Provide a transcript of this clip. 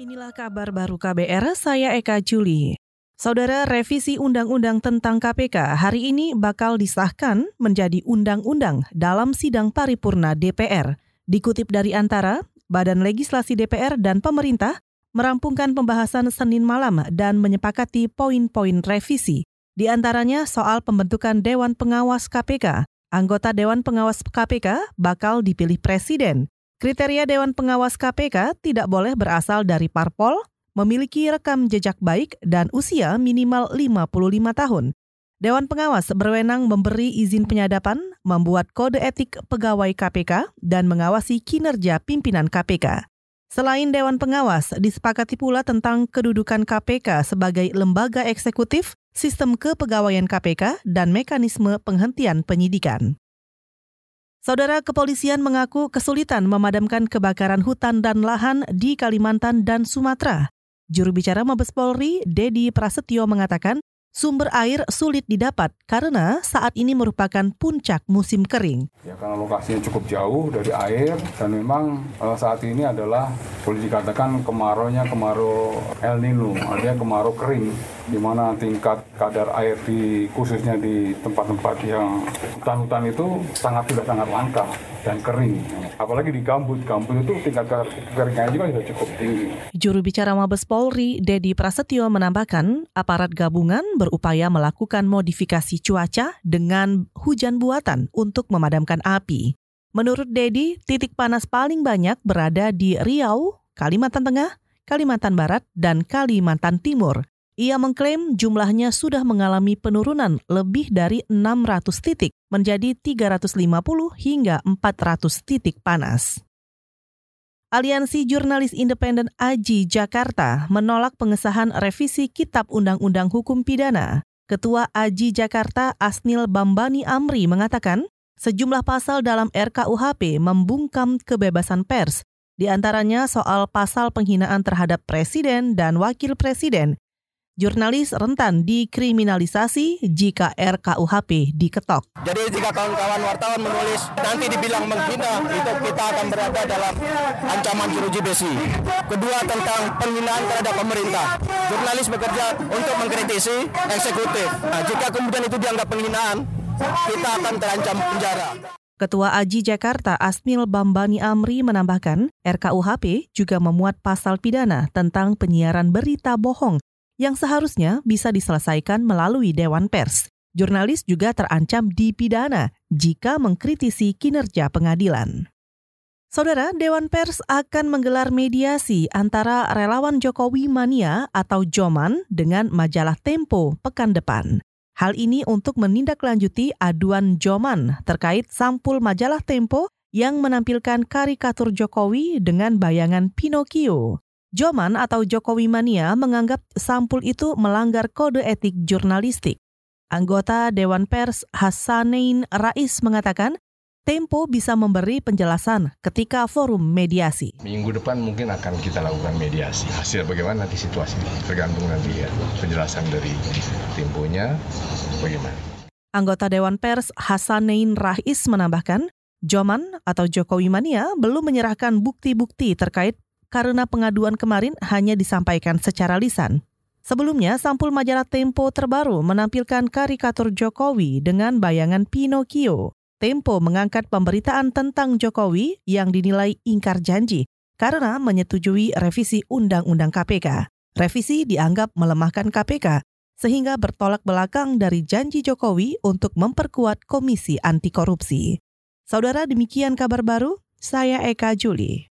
Inilah kabar baru KBR, saya Eka Juli. Saudara, revisi Undang-Undang tentang KPK hari ini bakal disahkan menjadi undang-undang dalam sidang paripurna DPR. Dikutip dari antara, Badan Legislasi DPR dan pemerintah merampungkan pembahasan Senin malam dan menyepakati poin-poin revisi. Di antaranya soal pembentukan Dewan Pengawas KPK. Anggota Dewan Pengawas KPK bakal dipilih Presiden. Kriteria Dewan Pengawas KPK tidak boleh berasal dari parpol, memiliki rekam jejak baik, dan usia minimal 55 tahun. Dewan Pengawas berwenang memberi izin penyadapan, membuat kode etik pegawai KPK, dan mengawasi kinerja pimpinan KPK. Selain Dewan Pengawas, disepakati pula tentang kedudukan KPK sebagai lembaga eksekutif, sistem kepegawaian KPK, dan mekanisme penghentian penyidikan. Saudara kepolisian mengaku kesulitan memadamkan kebakaran hutan dan lahan di Kalimantan dan Sumatera. Juru bicara Mabes Polri, Dedi Prasetyo mengatakan, sumber air sulit didapat karena saat ini merupakan puncak musim kering. Ya karena lokasinya cukup jauh dari air dan memang uh, saat ini adalah boleh dikatakan kemarau-nya kemarau El Nino, artinya kemarau kering di mana tingkat kadar air di khususnya di tempat-tempat yang hutan-hutan itu sangat sudah sangat langka dan kering. Apalagi di gambut, gambut itu tingkat keringannya juga sudah cukup tinggi. Juru bicara Mabes Polri, Dedi Prasetyo menambahkan, aparat gabungan berupaya melakukan modifikasi cuaca dengan hujan buatan untuk memadamkan api. Menurut Dedi, titik panas paling banyak berada di Riau, Kalimantan Tengah, Kalimantan Barat, dan Kalimantan Timur. Ia mengklaim jumlahnya sudah mengalami penurunan lebih dari 600 titik menjadi 350 hingga 400 titik panas. Aliansi Jurnalis Independen AJI Jakarta menolak pengesahan revisi Kitab Undang-Undang Hukum Pidana. Ketua AJI Jakarta Asnil Bambani Amri mengatakan, sejumlah pasal dalam RKUHP membungkam kebebasan pers, di antaranya soal pasal penghinaan terhadap presiden dan wakil presiden jurnalis rentan dikriminalisasi jika RKUHP diketok. Jadi jika kawan-kawan wartawan menulis nanti dibilang menghina, itu kita akan berada dalam ancaman jeruji besi. Kedua tentang penghinaan terhadap pemerintah. Jurnalis bekerja untuk mengkritisi eksekutif. Nah, jika kemudian itu dianggap penghinaan, kita akan terancam penjara. Ketua Aji Jakarta Asmil Bambani Amri menambahkan, RKUHP juga memuat pasal pidana tentang penyiaran berita bohong yang seharusnya bisa diselesaikan melalui Dewan Pers. Jurnalis juga terancam dipidana jika mengkritisi kinerja pengadilan. Saudara, Dewan Pers akan menggelar mediasi antara relawan Jokowi Mania atau Joman dengan majalah Tempo pekan depan. Hal ini untuk menindaklanjuti aduan Joman terkait sampul majalah Tempo yang menampilkan karikatur Jokowi dengan bayangan Pinocchio. Joman atau Jokowi Mania menganggap sampul itu melanggar kode etik jurnalistik. Anggota Dewan Pers Hasanein Rais mengatakan, Tempo bisa memberi penjelasan ketika forum mediasi. Minggu depan mungkin akan kita lakukan mediasi. Hasil bagaimana nanti situasi tergantung nanti ya penjelasan dari Temponya bagaimana. Anggota Dewan Pers Hasanein Rais menambahkan, Joman atau Jokowi Mania belum menyerahkan bukti-bukti terkait karena pengaduan kemarin hanya disampaikan secara lisan. Sebelumnya, sampul majalah Tempo terbaru menampilkan karikatur Jokowi dengan bayangan Pinocchio. Tempo mengangkat pemberitaan tentang Jokowi yang dinilai ingkar janji karena menyetujui revisi Undang-Undang KPK. Revisi dianggap melemahkan KPK sehingga bertolak belakang dari janji Jokowi untuk memperkuat Komisi Anti Korupsi. Saudara, demikian kabar baru. Saya Eka Juli.